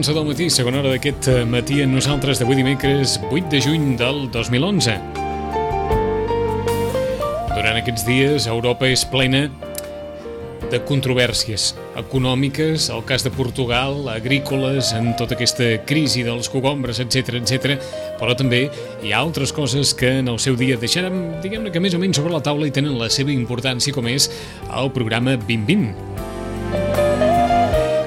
Un quart d'onze del matí, segona hora d'aquest eh, matí en nosaltres d'avui dimecres 8 de juny del 2011. Durant aquests dies, Europa és plena de controvèrsies econòmiques, el cas de Portugal, agrícoles, en tota aquesta crisi dels cogombres, etc etc. però també hi ha altres coses que en el seu dia deixarem, diguem-ne que més o menys sobre la taula i tenen la seva importància, com és el programa 2020.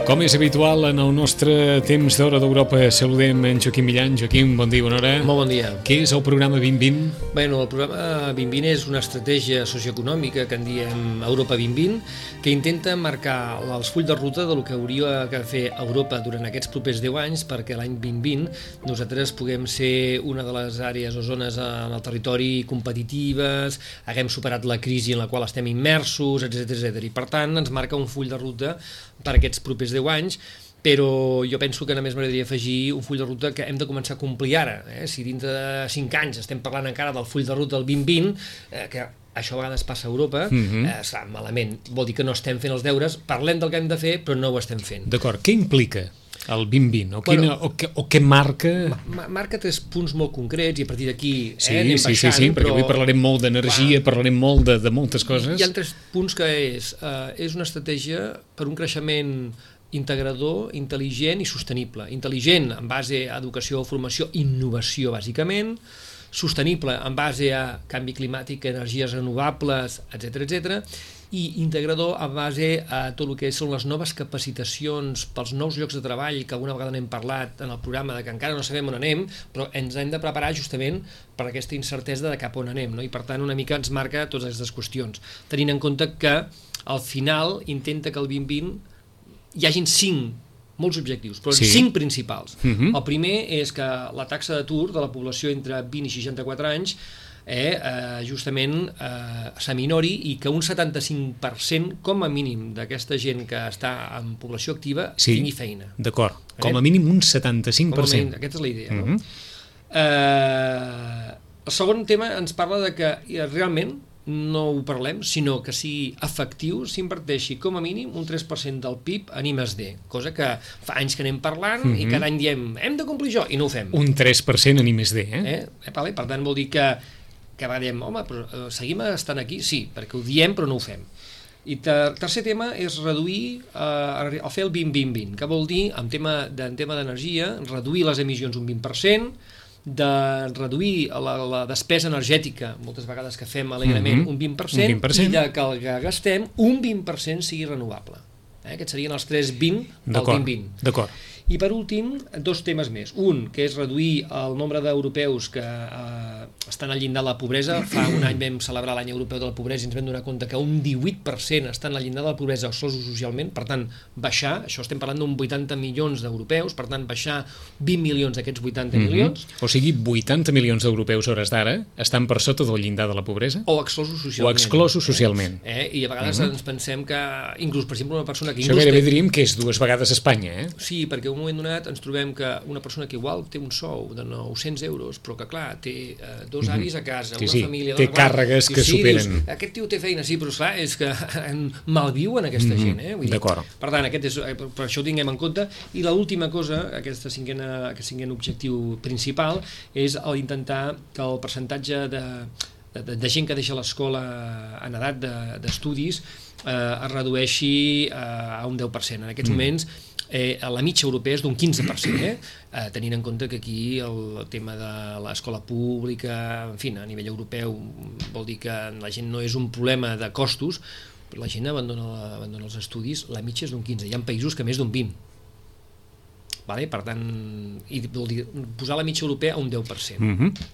Com és habitual en el nostre temps d'hora d'Europa, saludem en Joaquim Millan. Joaquim, bon dia, bona hora. Molt bon dia. Què és el programa 2020? Bueno, el programa 2020 és una estratègia socioeconòmica que en diem Europa 2020 que intenta marcar els fulls de ruta del que hauria de fer Europa durant aquests propers 10 anys perquè l'any 2020 nosaltres puguem ser una de les àrees o zones en el territori competitives, haguem superat la crisi en la qual estem immersos, etc etc. I per tant ens marca un full de ruta per aquests propers 10 anys però jo penso que només m'agradaria afegir un full de ruta que hem de començar a complir ara. Eh? Si dintre de 5 anys estem parlant encara del full de ruta del 2020, eh, que això a vegades passa a Europa, mm -hmm. eh, està malament. Vol dir que no estem fent els deures, parlem del que hem de fer, però no ho estem fent. D'acord, què implica el 2020? O, quina, bueno, o, o què marca... Ma marca tres punts molt concrets i a partir d'aquí sí, eh, anem sí, baixant, sí, sí, perquè però... avui parlarem molt d'energia, parlarem molt de, de moltes coses. Hi ha tres punts que és, eh, és una estratègia per un creixement integrador, intel·ligent i sostenible. Intel·ligent en base a educació, formació, innovació, bàsicament, sostenible en base a canvi climàtic, energies renovables, etc etc i integrador en base a tot el que són les noves capacitacions pels nous llocs de treball, que alguna vegada n'hem parlat en el programa, de que encara no sabem on anem, però ens hem de preparar justament per aquesta incertesa de cap on anem, no? i per tant una mica ens marca totes aquestes qüestions, tenint en compte que al final intenta que el 2020 hi hagin cinc molts objectius, però Sí. cinc principals. Mhm. Uh -huh. El primer és que la taxa d'atur de la població entre 20 i 64 anys eh, eh, justament eh, s'aminori i que un 75% com a mínim d'aquesta gent que està en població activa Sí. tingui feina. D'acord, com Eh? a mínim un Com a mínim, 75%. aquesta és la idea. Mhm. no? eh, el segon tema ens parla de que eh, realment no ho parlem, sinó que sigui efectiu, s'inverteixi com a mínim un 3% del PIB en I+D, cosa que fa anys que anem parlant Mhm. i cada any diem hem de complir això, i no ho fem. Un 3% en I+D, eh? Eh? Eh, vale? Per tant, vol dir que, que va diem, home, però eh, seguim estant aquí? Sí, perquè ho diem però no ho fem. I ter tercer tema és reduir, eh, el fer el 20-20-20, que vol dir, en tema de- en tema d'energia, reduir les emissions un 20%, de reduir la, la despesa energètica, moltes vegades que fem alegrament, Mhm. un 20%, Un 20%. i de que el que gastem, un 20% sigui renovable. Eh? Aquests serien els 3 20 del D'acord, 2020. d'acord. I per últim, dos temes més. Un, que és reduir el nombre d'europeus que eh, estan al llindar de la pobresa. Fa un any vam celebrar l'any europeu de la pobresa i ens vam donar compte que un 18% estan al llindar de la pobresa exclosos socialment, per tant, baixar, això estem parlant d'un 80 milions d'europeus, per tant, baixar 20 milions d'aquests 80 Mhm. milions, O sigui, 80 milions d'europeus hores d'ara estan per sota del llindar de la pobresa? o exclosos socialment. O exclosos socialment. Eh? I a vegades ens pensem que, inclús, per exemple, una persona que... Això gairebé diríem que és dues vegades a Espanya, eh? Sí, perquè un moment donat ens trobem que una persona que igual té un sou de 900 euros, però que clar, té eh, dos avis a casa, Mhm. Sí, una sí, família... té clar, càrregues dius, que sí, superen. Dius, aquest tio té feina, sí, però esclar, és que malviuen aquesta gent, eh? Vull dir, d'acord. Per tant, aquest és, eh, per això ho tinguem en compte. I l'última cosa, aquesta cinquena, aquest cinquen objectiu principal, és el intentar que el percentatge de, de, de gent que deixa l'escola en edat de- d'estudis eh, es redueixi eh, a un 10%. En aquests moments eh, la mitja europea és d'un 15%, eh? Eh, tenint en compte que aquí el tema de l'escola pública, en fi, a nivell europeu vol dir que la gent no és un problema de costos, la gent abandona, abandona els estudis, la mitja és d'un 15%, hi ha països que més d'un 20%. Vale? Per tant, i vol dir posar la mitja europea a un 10%. Mm. Mhm.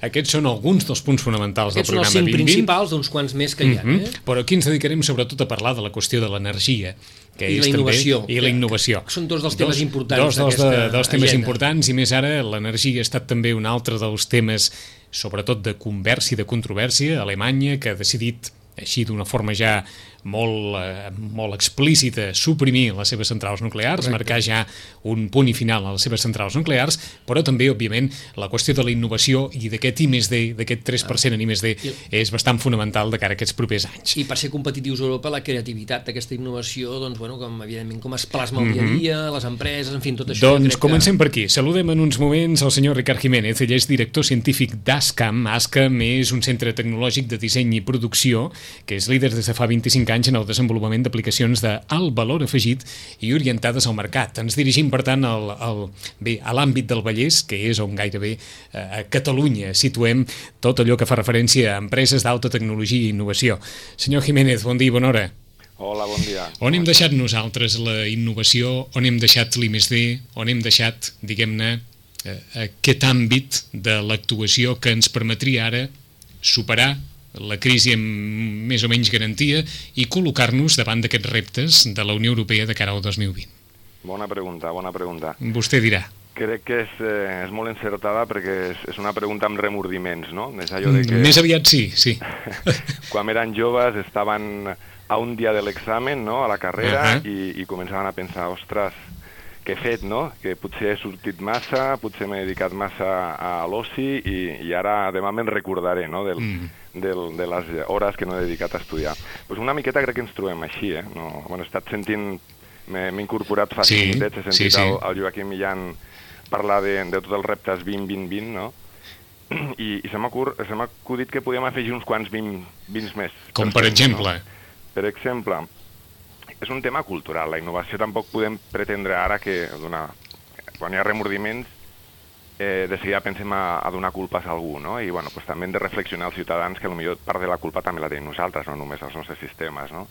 Aquests són alguns dels punts fonamentals Aquests del són els programa cinc 2020. principals d'uns quants més que hi ha. Mhm. Eh? Però aquí ens dedicarem sobretot a parlar de la qüestió de l'energia, que I és la innovació. també... I la innovació. Són dos dels temes importants Dos dels, de, dels temes agenda. importants i més ara l'energia ha estat també un altre dels temes sobretot de conversa i de controvèrsia. Alemanya, que ha decidit així d'una forma ja molt, eh, molt explícita suprimir les seves centrals nuclears, Correcte. marcar ja un punt i final a les seves centrals nuclears, però també, òbviament, la qüestió de la innovació i d'aquest I més D, d'aquest 3% en I més D, és bastant fonamental de cara a aquests propers anys. I per ser competitius a Europa, la creativitat d'aquesta innovació, doncs, bueno, com, evidentment, com es plasma el dia a Mhm. dia, les empreses, en fi, tot això. Doncs comencem per aquí. Saludem en uns moments el senyor Ricard Jiménez. Ell és director científic d'ASCAM. ASCAM és un centre tecnològic de disseny i producció que és líder des de fa 25 anys en el desenvolupament d'aplicacions d'alt valor afegit i orientades al mercat. Ens dirigim, per tant, al, al, bé, a l'àmbit del Vallès, que és on gairebé eh, a Catalunya situem tot allò que fa referència a empreses d'alta tecnologia i innovació. Senyor Jiménez, bon dia i bona hora. Hola, bon dia. On hem deixat nosaltres la innovació, on hem deixat l'I+D, on hem deixat, diguem-ne, eh, aquest àmbit de l'actuació que ens permetria ara superar la crisi amb més o menys garantia i col·locar-nos davant d'aquests reptes de la Unió Europea de cara al 2020. Bona pregunta, bona pregunta. Vostè dirà. Crec que és, eh, és molt encertada perquè és, és una pregunta amb remordiments, no? És allò de que Més aviat sí, sí. quan eren joves estaven a un dia de l'examen, no?, a la carrera, Ahà. i, i començaven a pensar, ostres, què he fet, no? Que potser he sortit massa, potser m'he dedicat massa a l'oci i, i ara demà me'n recordaré, no?, del, Mm. del, de les hores que no he dedicat a estudiar. Pues una miqueta crec que ens trobem així, eh? No, bueno, he estat sentint, m'he incorporat fa Sí, minutets, he sentit sí, sí. El, el Joaquim Millan parlar de, de tots els reptes 20-20-20, no? I, i se m'ha acudit que podíem afegir uns quants 20, 20 més. Com per cents, exemple, No? Per exemple, és un tema cultural. La innovació tampoc podem pretendre ara que donar, quan hi ha remordiments eh, de seguida pensem a, a donar culpes a algú, no? I bueno, pues, també hem de reflexionar els ciutadans que potser part de la culpa també la tenim nosaltres, no només els nostres sistemes, no?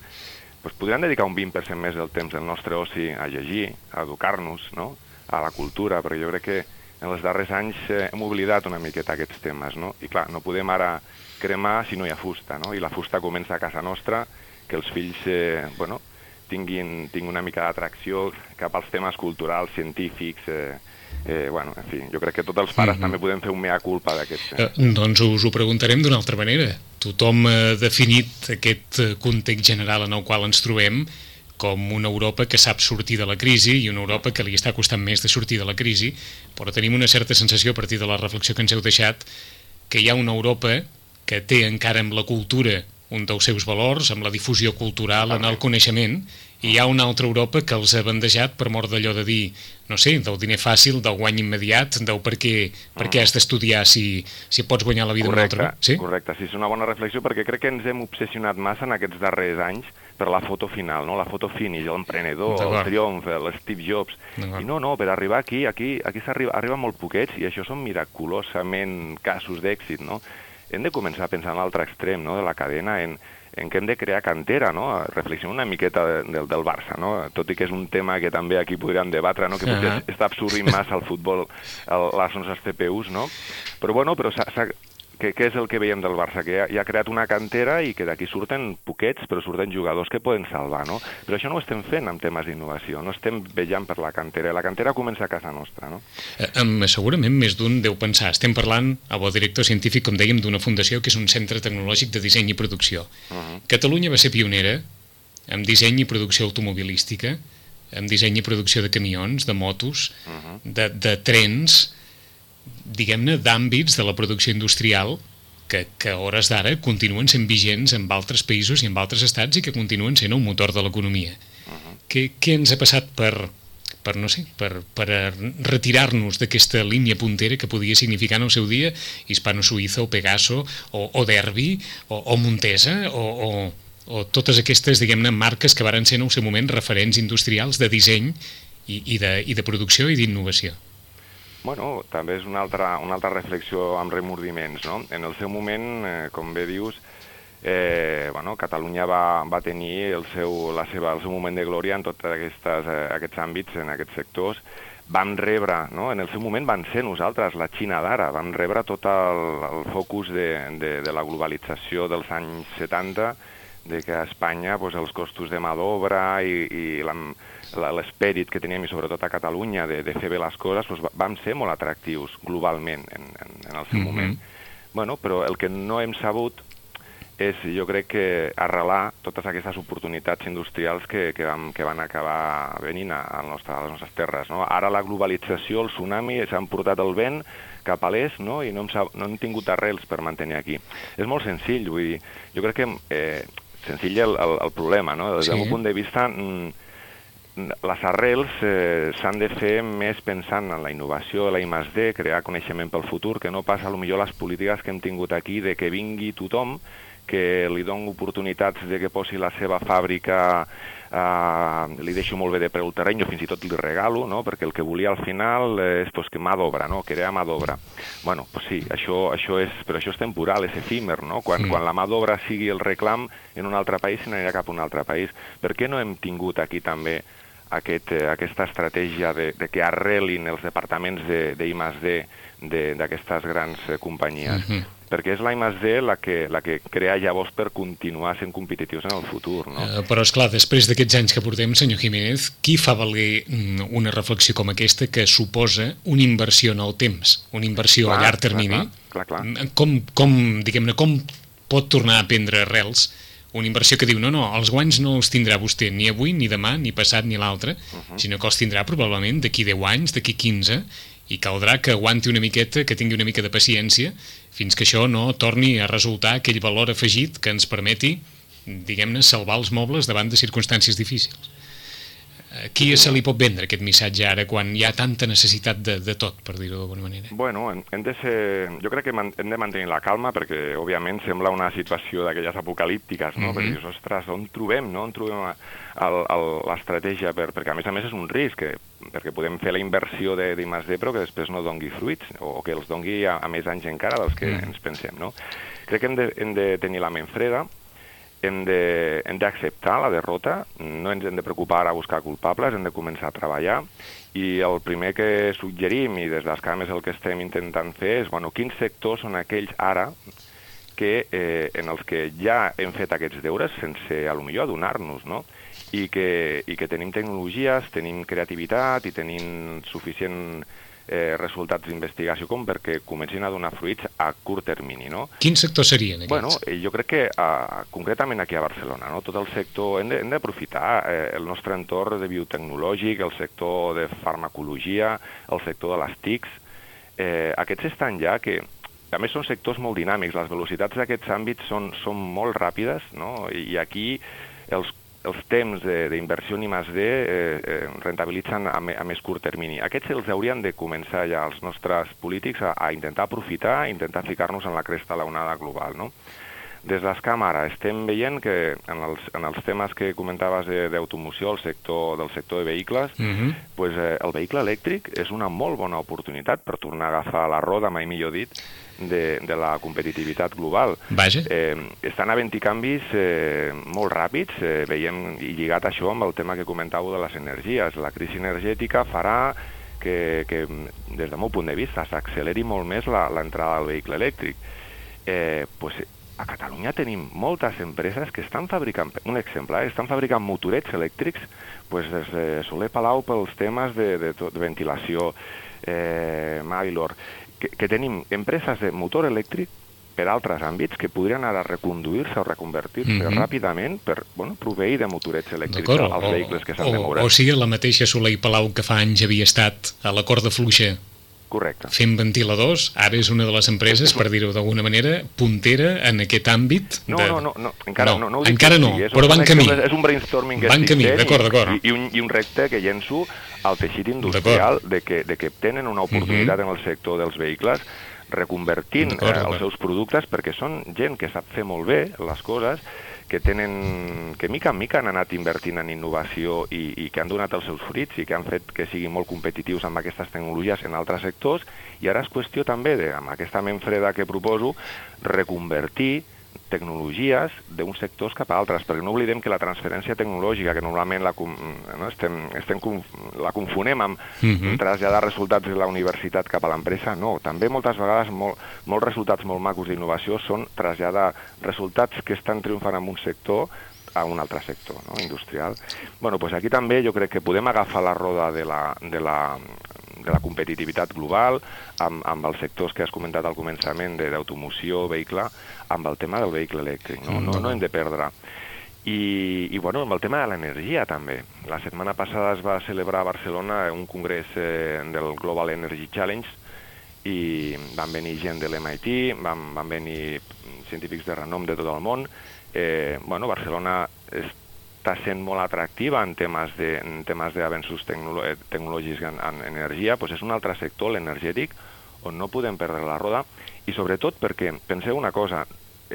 Pues podríem dedicar un 20% més del temps del nostre oci a llegir, a educar-nos, no? a la cultura, perquè jo crec que en els darrers anys eh, hem oblidat una miqueta aquests temes, no? I clar, no podem ara cremar si no hi ha fusta, no? I la fusta comença a casa nostra, que els fills, eh, bueno, tinguin, tinguin una mica d'atracció cap als temes culturals, científics, eh, eh, bueno, en fi, jo crec que tots els pares Mhm. també podem fer un mea culpa d'aquests. Eh, doncs us ho preguntarem d'una altra manera. Tothom ha definit aquest eh, context general en el qual ens trobem com una Europa que sap sortir de la crisi i una Europa que li està costant més de sortir de la crisi, però tenim una certa sensació a partir de la reflexió que ens heu deixat que hi ha una Europa que té encara amb la cultura un dels seus valors, amb la difusió cultural, en el coneixement, i hi ha una altra Europa que els ha bandejat per mort d'allò de dir, no sé, del diner fàcil, del guany immediat, del per què, per què has d'estudiar si, si pots guanyar la vida amb un Correcte, altre. Sí? correcte, sí, és una bona reflexió perquè crec que ens hem obsessionat massa en aquests darrers anys per la foto final, no? la foto finish, l'emprenedor, el triomf, l'Steve Jobs. I no, no, per arribar aquí, aquí, aquí s'arriba arriba molt poquets i això són miraculosament casos d'èxit, no? Hem de començar a pensar en l'altre extrem no? de la cadena, en, en què hem de crear cantera, no? Reflexionar una miqueta de, del, del Barça, no? Tot i que és un tema que també aquí podríem debatre, no? Que potser Ahà. està absorbint massa el futbol, el, les nostres CPUs, no? Però bueno, però s'ha- què, què és el que veiem del Barça? Que ja, ja ha creat una cantera i que d'aquí surten poquets, però surten jugadors que poden salvar, no? Però això no ho estem fent amb temes d'innovació, no estem vetllant per la cantera. La cantera comença a casa nostra, no? Eh, em- segurament més d'un deu pensar. Estem parlant, amb el director científic, com dèiem, d'una fundació que és un centre tecnològic de disseny i producció. Uh -huh. Catalunya va ser pionera en disseny i producció automobilística, en disseny i producció de camions, de motos, Uh -huh. de, de trens, diguem-ne, d'àmbits de la producció industrial que, que a hores d'ara continuen sent vigents en altres països i en altres estats i que continuen sent el motor de l'economia. Què, què ens ha passat per, per no sé, per, per retirar-nos d'aquesta línia puntera que podia significar en el seu dia Hispano-Suïssa o Pegaso o, o Derby o, o Montesa o, o, o totes aquestes, diguem-ne, marques que varen ser en el seu moment referents industrials de disseny i, i, de, i de producció i d'innovació. Bueno, també és una altra, una altra reflexió amb remordiments, no? En el seu moment, eh, com bé dius, eh, bueno, Catalunya va, va tenir el seu, la seva, el seu moment de glòria en tots eh, aquests àmbits, en aquests sectors. Vam rebre, no? en el seu moment van ser nosaltres, la Xina d'ara, vam rebre tot el, el focus de, de, de la globalització dels anys 70, de que a Espanya pues, els costos de mà d'obra i, i l'esperit que teníem, i sobretot a Catalunya, de, de fer bé les coses, pues, vam ser molt atractius globalment en, en, en el seu mm -hmm. moment. Bueno, però el que no hem sabut és, jo crec que arrelar totes aquestes oportunitats industrials que, que, vam, que van acabar venint a, a, nostre, a les nostres terres. No? Ara la globalització, el tsunami, s'han portat el vent cap a l'est no? i no hem, no hem tingut arrels per mantenir aquí. És molt senzill, vull dir, jo crec que eh, senzill el, el, el problema, no? Des del sí. meu punt de vista, mm, les arrels eh, s'han de fer més pensant en la innovació, la I+D, crear coneixement pel futur, que no passa millor les polítiques que hem tingut aquí de que vingui tothom, que li dono oportunitats de que posi la seva fàbrica, eh, li deixo molt bé de preu el terreny, o fins i tot li regalo, no? perquè el que volia al final és pues, que mà d'obra, no? crear mà d'obra. bueno, pues sí, això, això és, però això és temporal, és efímer, no? Quan, sí. quan la mà d'obra sigui el reclam en un altre país, se n'anirà cap a un altre país. Per què no hem tingut aquí també aquest, eh, aquesta estratègia de, de que arrelin els departaments d'I+D d'aquestes grans eh, companyies. Uh mhm. Perquè és la I+D la que, la que crea llavors per continuar sent competitius en el futur. No? Uh, però, és clar després d'aquests anys que portem, senyor Jiménez, qui fa valer mm, una reflexió com aquesta que suposa una inversió en el temps, una inversió clar, a llarg termini? Clar, clar, clar. Mm, com, com, diguem-ne, com pot tornar a prendre arrels una inversió que diu, no, no, els guanys no els tindrà vostè ni avui, ni demà, ni passat, ni l'altre, uh -huh. sinó que els tindrà probablement d'aquí 10 anys, d'aquí 15, i caldrà que aguanti una miqueta, que tingui una mica de paciència, fins que això no torni a resultar aquell valor afegit que ens permeti, diguem-ne, salvar els mobles davant de circumstàncies difícils. A qui se li pot vendre aquest missatge ara quan hi ha tanta necessitat de, de tot, per dir-ho d'alguna manera? Bueno, hem de ser... jo crec que hem de mantenir la calma perquè, òbviament, sembla una situació d'aquelles apocalíptiques, no? Mm -hmm. Perquè dius, ostres, on trobem, no? On trobem l'estratègia? Per... Perquè, a més a més, és un risc, que, perquè podem fer la inversió de d'I+D però que després no dongui fruits, o que els dongui a, a més anys encara dels que mm. ens pensem, no? Crec que hem de, hem de tenir la ment freda, hem d'acceptar la derrota, no ens hem de preocupar a buscar culpables, hem de començar a treballar i el primer que suggerim, i des dels cames el que estem intentant fer és, bueno, quins sectors són aquells ara que, eh, en els que ja hem fet aquests deures sense, a lo millor, adonar-nos, no? I que, I que tenim tecnologies, tenim creativitat i tenim suficient eh, resultats d'investigació com perquè comencin a donar fruits a curt termini. No? Quins sectors serien aquests? Bueno, eh, jo crec que uh, concretament aquí a Barcelona, no? tot el sector, hem d'aprofitar eh, el nostre entorn de biotecnològic, el sector de farmacologia, el sector de les TICs, eh, aquests estan ja que a més són sectors molt dinàmics, les velocitats d'aquests àmbits són, són molt ràpides, no? I, i aquí els els temps d'inversió en I+D eh, eh, rentabilitzen a, a més curt termini. Aquests els haurien de començar ja els nostres polítics a, a intentar aprofitar, a intentar ficar-nos en la cresta de l'onada global. No? Des d'Escam ara estem veient que en els, en els temes que comentaves d'automoció, el sector del sector de vehicles, uh mhm. -huh. pues, eh, el vehicle elèctric és una molt bona oportunitat per tornar a agafar la roda, mai millor dit, de, de la competitivitat global. Vaja. Eh, estan havent-hi canvis eh, molt ràpids, eh, veiem, i lligat això amb el tema que comentàveu de les energies. La crisi energètica farà que, que des del meu punt de vista, s'acceleri molt més l'entrada del vehicle elèctric. Eh, pues, a Catalunya tenim moltes empreses que estan fabricant, un exemple, eh, estan fabricant motorets elèctrics pues, des de Soler Palau pels temes de, de, de ventilació, eh, Mavilor, que, que tenim empreses de motor elèctric per altres àmbits que podrien ara reconduir-se o reconvertir-se mm -hmm. ràpidament per bueno, proveir de motorets elèctrics als o, vehicles que s'han de moure. O sigui, la mateixa Soler i Palau que fa anys havia estat a la corda fluixa Correcte. fent ventiladors, ara és una de les empreses, per dir-ho d'alguna manera, puntera en aquest àmbit. No, de... no, no, no, encara no, no, no encara no, sí, però van camí. És un brainstorming que van camí, d'acord, d'acord. I, i, un, I un repte que llenço al teixit industrial de que, de que tenen una oportunitat uh -huh. en el sector dels vehicles reconvertint eh, els seus productes perquè són gent que sap fer molt bé les coses que tenen, que mica en mica han anat invertint en innovació i, i que han donat els seus fruits i que han fet que siguin molt competitius amb aquestes tecnologies en altres sectors. I ara és qüestió també de, amb aquesta ment freda que proposo, reconvertir tecnologies d'uns sectors cap a altres, perquè no oblidem que la transferència tecnològica, que normalment la, no, estem, estem, la confonem amb uh mhm. -huh. traslladar resultats de la universitat cap a l'empresa, no, també moltes vegades molt, molts resultats molt macos d'innovació són traslladar resultats que estan triomfant en un sector a un altre sector no? industrial. bueno, pues aquí també jo crec que podem agafar la roda de la, de la, de la competitivitat global, amb, amb els sectors que has comentat al començament d'automoció, vehicle, amb el tema del vehicle elèctric. No, no, no hem de perdre. I, i bueno, amb el tema de l'energia també. La setmana passada es va celebrar a Barcelona un congrés eh, del Global Energy Challenge i van venir gent de l'MIT, van, van venir científics de renom de tot el món. Eh, bueno, Barcelona està sent molt atractiva en temes de, en temes d'avenços tecnolo eh, tecnològics en, en energia, doncs és un altre sector, l'energètic, on no podem perdre la roda, i sobretot perquè, penseu una cosa,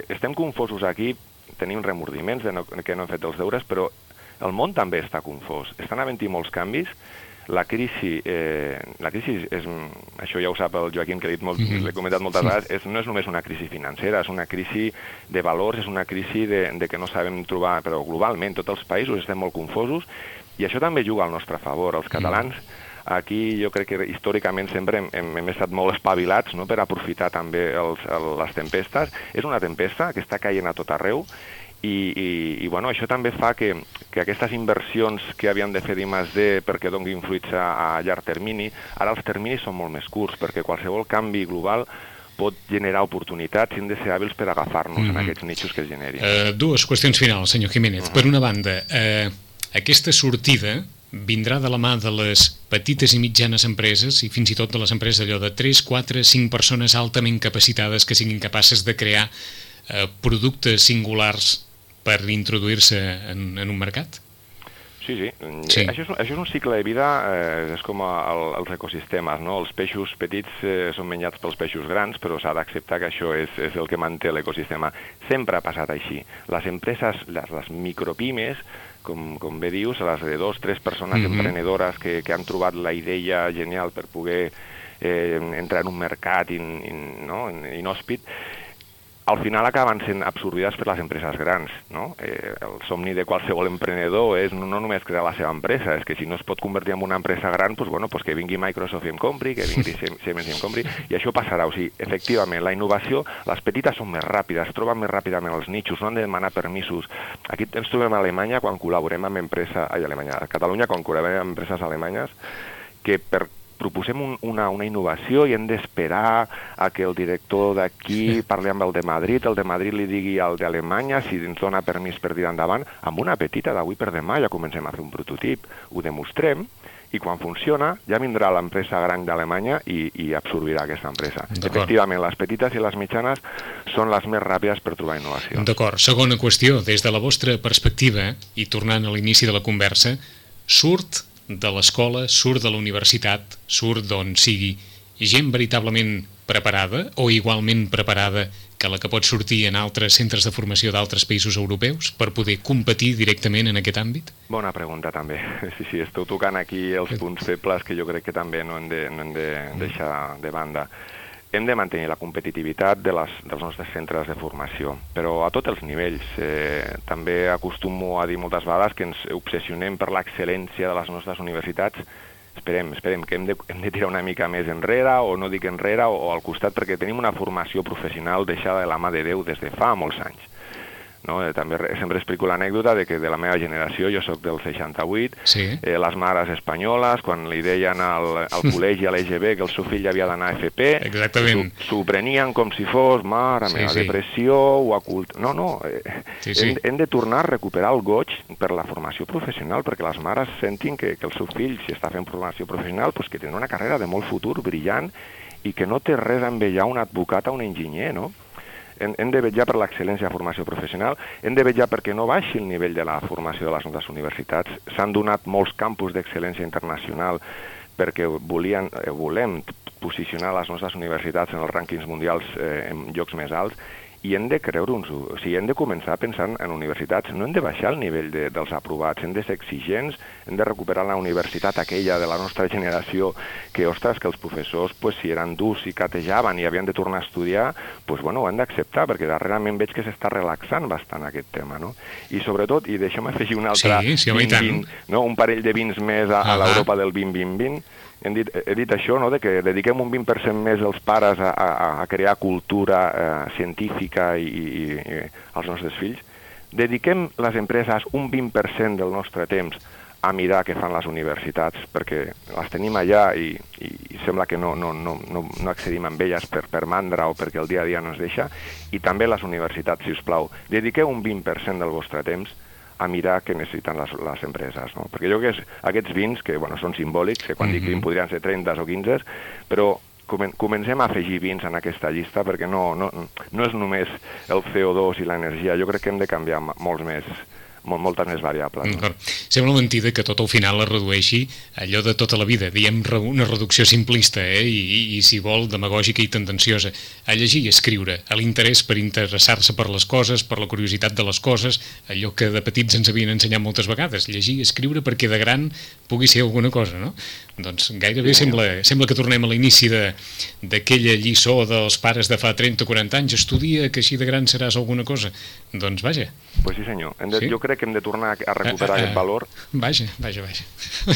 estem confosos aquí, tenim remordiments de no, que no hem fet els deures, però el món també està confós. Estan havent-hi molts canvis, la crisi, eh, la crisi és, això ja ho sap el Joaquim, que l'he molt, mm -hmm. comentat moltes vegades, és, no és només una crisi financera, és una crisi de valors, és una crisi de, de que no sabem trobar, però globalment tots els països estem molt confosos, i això també juga al nostre favor. Els catalans, aquí jo crec que històricament sempre hem, hem, hem estat molt espavilats no?, per aprofitar també els, el, les tempestes. És una tempesta que està caient a tot arreu, i, i, i bueno, això també fa que, que aquestes inversions que havien de fer d'I+D perquè donin fruits a, a llarg termini, ara els terminis són molt més curts, perquè qualsevol canvi global pot generar oportunitats i hem de ser hàbils per agafar-nos mm -hmm. en aquests nichos que es generin. Uh, dues qüestions finals, senyor Jiménez. Uh -huh. Per una banda, uh, aquesta sortida vindrà de la mà de les petites i mitjanes empreses i fins i tot de les empreses allò de 3, 4, 5 persones altament capacitades que siguin capaces de crear uh, productes singulars per introduir-se en, en un mercat? Sí, sí. sí. Això, és, això és un cicle de vida, eh, és com el, els ecosistemes, no? Els peixos petits eh, són menjats pels peixos grans, però s'ha d'acceptar que això és, és el que manté l'ecosistema. Sempre ha passat així. Les empreses, les, les micropimes, com, com bé dius, les de dos, tres persones mm -hmm. emprenedores que, que han trobat la idea genial per poder eh, entrar en un mercat in, in, no? inhòspit, al final acaben sent absorbides per les empreses grans. No? Eh, el somni de qualsevol emprenedor és no, no només crear la seva empresa, és que si no es pot convertir en una empresa gran, pues, bueno, pues que vingui Microsoft i em compri, que vingui Siemens i em compri, i això passarà. O sigui, efectivament, la innovació, les petites són més ràpides, troben més ràpidament els nichos, no han de demanar permisos. Aquí ens trobem a Alemanya quan col·laborem amb empresa, ai, Alemanya, a Catalunya quan col·laborem amb empreses alemanyes, que per proposem un, una, una innovació i hem d'esperar a que el director d'aquí parli amb el de Madrid, el de Madrid li digui al d'Alemanya si ens dona permís per dir endavant. Amb una petita d'avui per demà ja comencem a fer un prototip, ho demostrem, i quan funciona ja vindrà l'empresa gran d'Alemanya i, i absorbirà aquesta empresa. Efectivament, les petites i les mitjanes són les més ràpides per trobar innovació. D'acord. Segona qüestió, des de la vostra perspectiva, i tornant a l'inici de la conversa, surt de l'escola, surt de la universitat, surt d'on sigui gent veritablement preparada o igualment preparada que la que pot sortir en altres centres de formació d'altres països europeus per poder competir directament en aquest àmbit? Bona pregunta, també. Sí, sí, esteu tocant aquí els punts febles que jo crec que també no hem de, no hem de deixar de banda hem de mantenir la competitivitat de les, dels nostres centres de formació, però a tots els nivells. Eh, també acostumo a dir moltes vegades que ens obsessionem per l'excel·lència de les nostres universitats. Esperem, esperem que hem de, hem de tirar una mica més enrere, o no dic enrere, o, o al costat, perquè tenim una formació professional deixada de la mà de Déu des de fa molts anys. No? Eh, també sempre explico l'anècdota de que de la meva generació, jo sóc del 68, sí. eh, les mares espanyoles, quan li deien al, al col·legi, a l'EGB, que el seu fill havia d'anar a FP, s'ho prenien com si fos, mare meva, sí, sí. depressió, o ocult... No, no, eh, sí, sí. Hem, hem de tornar a recuperar el goig per la formació professional, perquè les mares sentin que, que el seu fill, si està fent formació professional, pues que tindrà una carrera de molt futur, brillant, i que no té res a envellar un advocat o un enginyer, no? Hem, hem de vetllar per l'excel·lència de formació professional, hem de vetllar perquè no baixi el nivell de la formació de les nostres universitats. S'han donat molts campus d'excel·lència internacional perquè volien, eh, volem posicionar les nostres universitats en els rànquings mundials eh, en llocs més alts i hem de creure-nos, o sigui, hem de començar pensant en universitats, no hem de baixar el nivell de, dels aprovats, hem de ser exigents, hem de recuperar la universitat aquella de la nostra generació, que, ostres, que els professors, pues, si eren durs i catejaven i havien de tornar a estudiar, pues, bueno, ho han d'acceptar, perquè darrerament veig que s'està relaxant bastant aquest tema, no? I sobretot, i deixa'm afegir un altre... Sí, sí, 20, 20, no? un parell de vins més a, a l'Europa del 2020, hem dit, he dit això, no? de que dediquem un 20% més els pares a, a, a crear cultura eh, científica i, i, i als nostres fills. Dediquem les empreses un 20% del nostre temps a mirar què fan les universitats, perquè les tenim allà i, i, sembla que no, no, no, no, no accedim amb elles per, per mandra o perquè el dia a dia no ens deixa, i també les universitats, si us plau. Dediqueu un 20% del vostre temps a mirar què necessiten les, les empreses. No? Perquè jo crec que és, aquests vins, que bueno, són simbòlics, que quan mm -hmm. dic 20 podrien ser 30 o 15, però comencem a afegir vins en aquesta llista perquè no, no, no és només el CO2 i l'energia, jo crec que hem de canviar molts més, molt, moltes més variables. No? Sembla mentida que tot al final es redueixi allò de tota la vida, diem una reducció simplista eh? I, i, i si vol demagògica i tendenciosa, a llegir i escriure, a l'interès per interessar-se per les coses, per la curiositat de les coses, allò que de petits ens havien ensenyat moltes vegades, llegir i escriure perquè de gran pugui ser alguna cosa, no? Doncs gairebé sí, sembla, sembla que tornem a l'inici d'aquella lliçó dels pares de fa 30 o 40 anys, estudia que així de gran seràs alguna cosa. Doncs vaja. Pues sí senyor, hem de, sí? jo crec que hem de tornar a recuperar uh, uh, aquest valor. Vaja, vaja, vaja.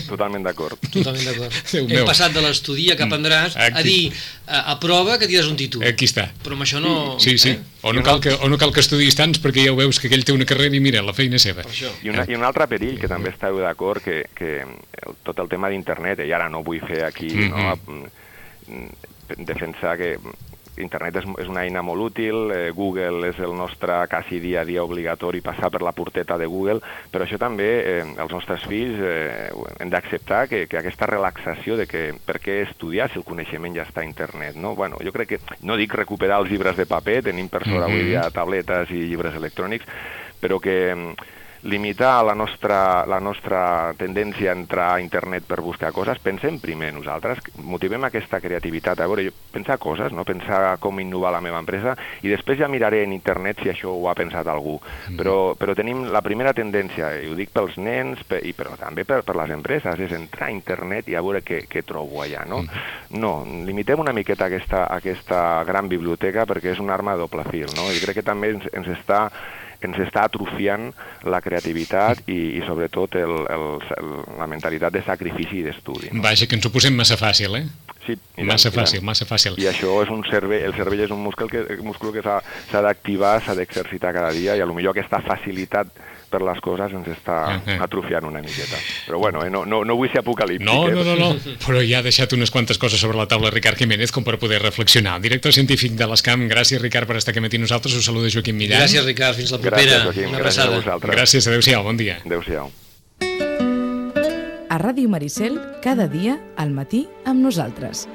Totalment d'acord. Totalment d'acord. hem passat de l'estudia que aprendràs Aquí. a dir a, a prova que tires un títol. Aquí està. Però amb això no... Sí, sí. Eh? O, no cal que, o no cal que estudis tants perquè ja ho veus que aquell té una carrera i mira, la feina és seva. I, una, I un altre perill, que també esteu d'acord, que, que el, tot el tema d'internet, i ara no vull fer aquí, mm -hmm. no, defensar que internet és, és una eina molt útil, eh, Google és el nostre quasi dia a dia obligatori passar per la porteta de Google, però això també eh, els nostres fills eh, hem d'acceptar que, que aquesta relaxació de que per què estudiar si el coneixement ja està a internet, no? Bueno, jo crec que, no dic recuperar els llibres de paper, tenim per sobre avui dia tabletes i llibres electrònics, però que limitar la nostra, la nostra tendència a entrar a internet per buscar coses, pensem primer nosaltres, motivem aquesta creativitat, a veure, jo, pensar coses, no? pensar com innovar la meva empresa, i després ja miraré en internet si això ho ha pensat algú. Mm. Però, però tenim la primera tendència, i ho dic pels nens, per, i però també per, per les empreses, és entrar a internet i a veure què, què trobo allà, no? Mm. No, limitem una miqueta aquesta, aquesta gran biblioteca perquè és una arma de doble fil, no? I crec que també ens, ens està ens està atrofiant la creativitat i, i sobretot el, el, el, la mentalitat de sacrifici i d'estudi. No? Vaja, que ens ho posem massa fàcil, eh? Sí, massa fàcil, massa fàcil. I això és un cervell, el cervell és un múscul que, múscul que s'ha d'activar, s'ha d'exercitar cada dia i a lo millor aquesta facilitat per les coses ens està -huh. atrofiant una miqueta. Però bueno, eh, no, no, no vull ser apocalíptic. No, no, no, no, però ja ha deixat unes quantes coses sobre la taula Ricard Jiménez com per poder reflexionar. Director científic de l'ESCAM, gràcies Ricard per estar aquí matí nosaltres, us saluda Joaquim Millán. Gràcies Ricard, fins la propera. Gràcies, Joaquim, una gràcies a vosaltres. Gràcies, adeu-siau, bon dia. Adeu-siau. A Ràdio Maricel, cada dia, al matí, amb nosaltres.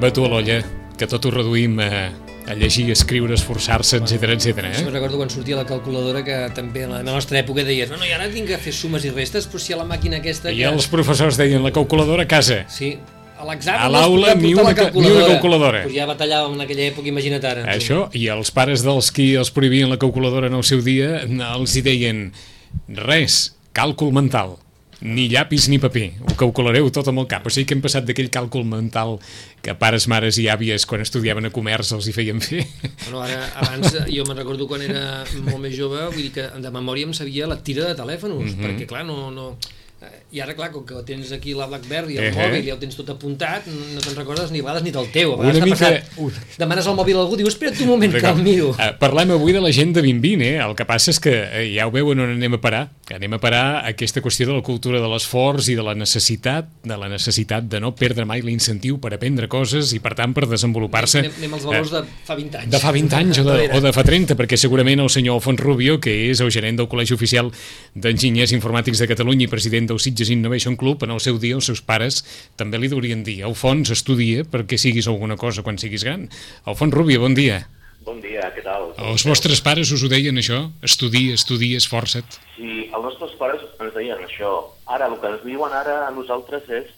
Va tu a l'olla, que tot ho reduïm a a llegir, escriure, esforçar-se, etc etc. Eh? Jo recordo quan sortia la calculadora que també en la nostra època deies no, no, i ara tinc que fer sumes i restes, però si a la màquina aquesta... I que... els professors deien la calculadora a casa. Sí, a l'examen a l'aula ni, una, ni una calculadora. Pues ja batallàvem en aquella època, imagina't ara. Això, i els pares dels qui els prohibien la calculadora en el seu dia, els hi deien res, càlcul mental ni llapis ni paper, ho calculareu tot amb el cap. O sigui que hem passat d'aquell càlcul mental que pares, mares i àvies quan estudiaven a comerç els hi feien fer. Bueno, ara, abans, jo me'n recordo quan era molt més jove, vull dir que de memòria em sabia la tira de telèfons, mm -hmm. perquè clar, no, no, i ara, clar, com que tens aquí la BlackBerry, el eh, mòbil, i el tens tot apuntat, no te'n recordes ni a vegades ni del teu. A vegades Una mica... passat, demanes el mòbil a algú, diu, espera't un moment que el miro. Uh, parlem avui de la gent de 2020, eh? El que passa és que uh, ja ho veuen on anem a parar, que anem a parar aquesta qüestió de la cultura de l'esforç i de la necessitat, de la necessitat de no perdre mai l'incentiu per aprendre coses i, per tant, per desenvolupar-se... Anem, anem als valors uh, de fa 20 anys. De fa 20 anys o de, o de fa 30, perquè segurament el senyor Alfons Rubio, que és el gerent del Col·legi Oficial d'Enginyers Informàtics de Catalunya i president del Sitges Innovation Club, en el seu dia els seus pares també li deurien dir Alfons, estudia perquè siguis alguna cosa quan siguis gran. Alfons Rubia, bon dia. Bon dia, què tal? Els vostres pares us ho deien això? Estudia, estudia, esforça't. Sí, els nostres pares ens deien això. Ara, el que ens diuen ara a nosaltres és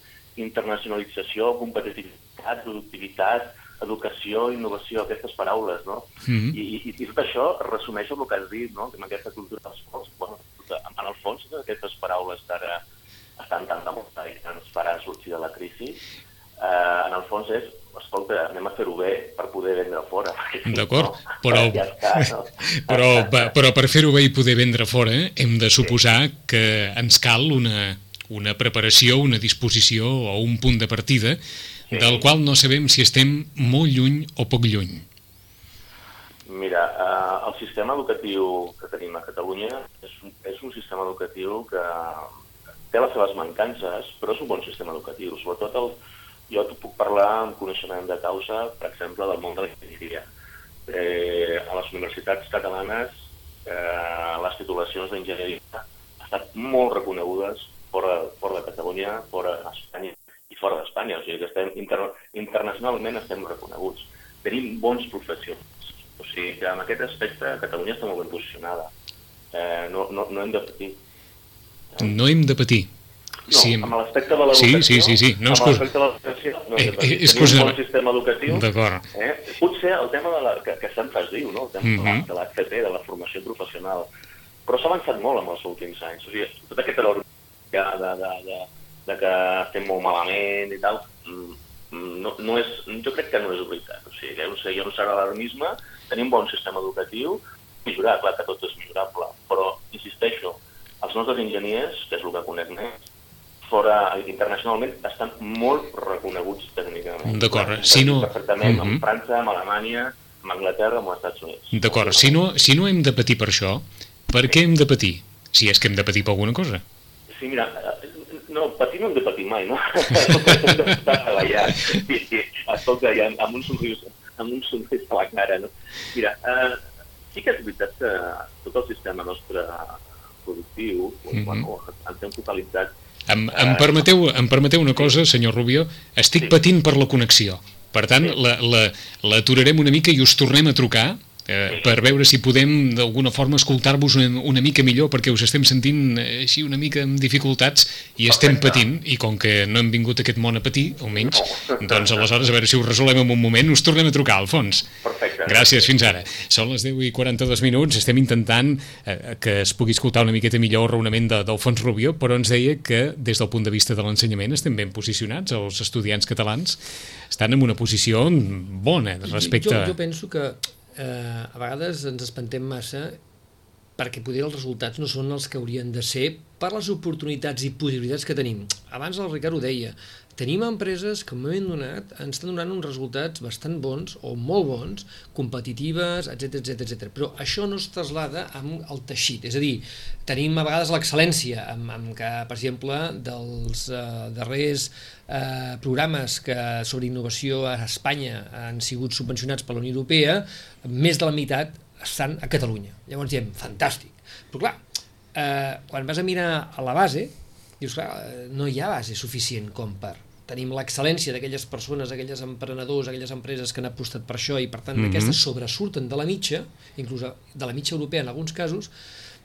internacionalització, competitivitat, productivitat, educació, innovació, aquestes paraules, no? Mm -hmm. I, i, I tot això resumeix el que has dit, no? Amb aquesta cultura dels fons. Bueno, en el fons, aquestes paraules que ara estan tan de moda i que ens farà sortir de la crisi, eh, en el fons és escolta, anem a fer-ho bé per poder vendre fora. D'acord, no, però, ja està, no? però, però per fer-ho bé i poder vendre fora hem de suposar sí. que ens cal una, una preparació, una disposició o un punt de partida sí. del qual no sabem si estem molt lluny o poc lluny. Mira, eh, el sistema educatiu que tenim a Catalunya és un, és un sistema educatiu que té les seves mancances, però és un bon sistema educatiu, sobretot el, jo puc parlar amb coneixement de causa, per exemple, del món de l'enginyeria. Eh, a les universitats catalanes eh, les titulacions d'enginyeria estan molt reconegudes fora, fora de Catalunya, fora d'Espanya i fora d'Espanya. O sigui que estem inter, internacionalment estem reconeguts. Tenim bons professionals. O sigui que en aquest aspecte Catalunya està molt ben posicionada. Eh, no, no, no hem de patir. No hem de patir. No, sí, amb l'aspecte de l'educació... Sí, sí, sí, sí. No, amb l'aspecte de l'educació... No, eh, eh, excusa, un bon sistema educatiu... D'acord. Eh, potser el tema de la, que, que sempre es diu, no? el tema Mhm. de l'FP, de la formació professional, però s'ha avançat molt en els últims anys. O sigui, tot aquest error de, de, de, de, de que estem molt malament i tal, mm, no, no és, jo crec que no és veritat. O sigui, hi ha un, hi ha un cert alarmisme, tenim un bon sistema educatiu, millorar, clar que tot és millorable, però, insisteixo, els nostres enginyers, que és el que conec més, fora internacionalment estan molt reconeguts tècnicament. D'acord, si no- Perfectament, Mhm. amb França, amb Alemanya, amb Anglaterra, amb els Estats Units. D'acord, si no, si no hem de patir per això, per què hem de patir? Si és que hem de patir per alguna cosa. Sí, mira, eh, no, patir no hem de patir mai, no? hem de treballar. Sí, sí, escolta, ja, amb un somrís, amb un somrís a la cara, no? Mira, eh, sí que és veritat que tot el sistema nostre productiu, doncs, Mhm. bueno, ens hem focalitzat Em, em, permeteu, em permeteu una cosa, senyor Rubio? Estic Sí. patint per la connexió. Per tant, Sí. la- la- l'aturarem una mica i us tornem a trucar eh, Sí. per veure si podem d'alguna forma escoltar-vos una, una mica millor perquè us estem sentint eh, així una mica amb dificultats i estem patint i com que no hem vingut a aquest món a patir, almenys, doncs aleshores a veure si ho resolem en un moment, us tornem a trucar, Alfons. Perfecte. Gràcies, fins ara. Són les 10 i 42 minuts, estem intentant eh, que es pugui escoltar una miqueta millor el raonament d'Alfons Rubio, però ens deia que des del punt de vista de l'ensenyament estem ben posicionats, els estudiants catalans estan en una posició bona respecte... Jo, jo penso que eh, a vegades ens espantem massa perquè poder els resultats no són els que haurien de ser per les oportunitats i possibilitats que tenim. Abans el Ricard ho deia, tenim empreses que en moment donat ens estan donant uns resultats bastant bons o molt bons, competitives, etc etc etc. però això no es traslada amb el teixit, és a dir, tenim a vegades l'excel·lència, amb, amb que, per exemple, dels eh, darrers eh, programes que sobre innovació a Espanya han sigut subvencionats per la Unió Europea, més de la meitat estan a Catalunya. Llavors diem, fantàstic. Però clar, eh, quan vas a mirar a la base, dius, clar, no hi ha base suficient com per tenim l'excel·lència d'aquelles persones, aquelles emprenedors, aquelles empreses que han apostat per això i per tant Mhm. aquestes sobresurten de la mitja, inclús de la mitja europea en alguns casos,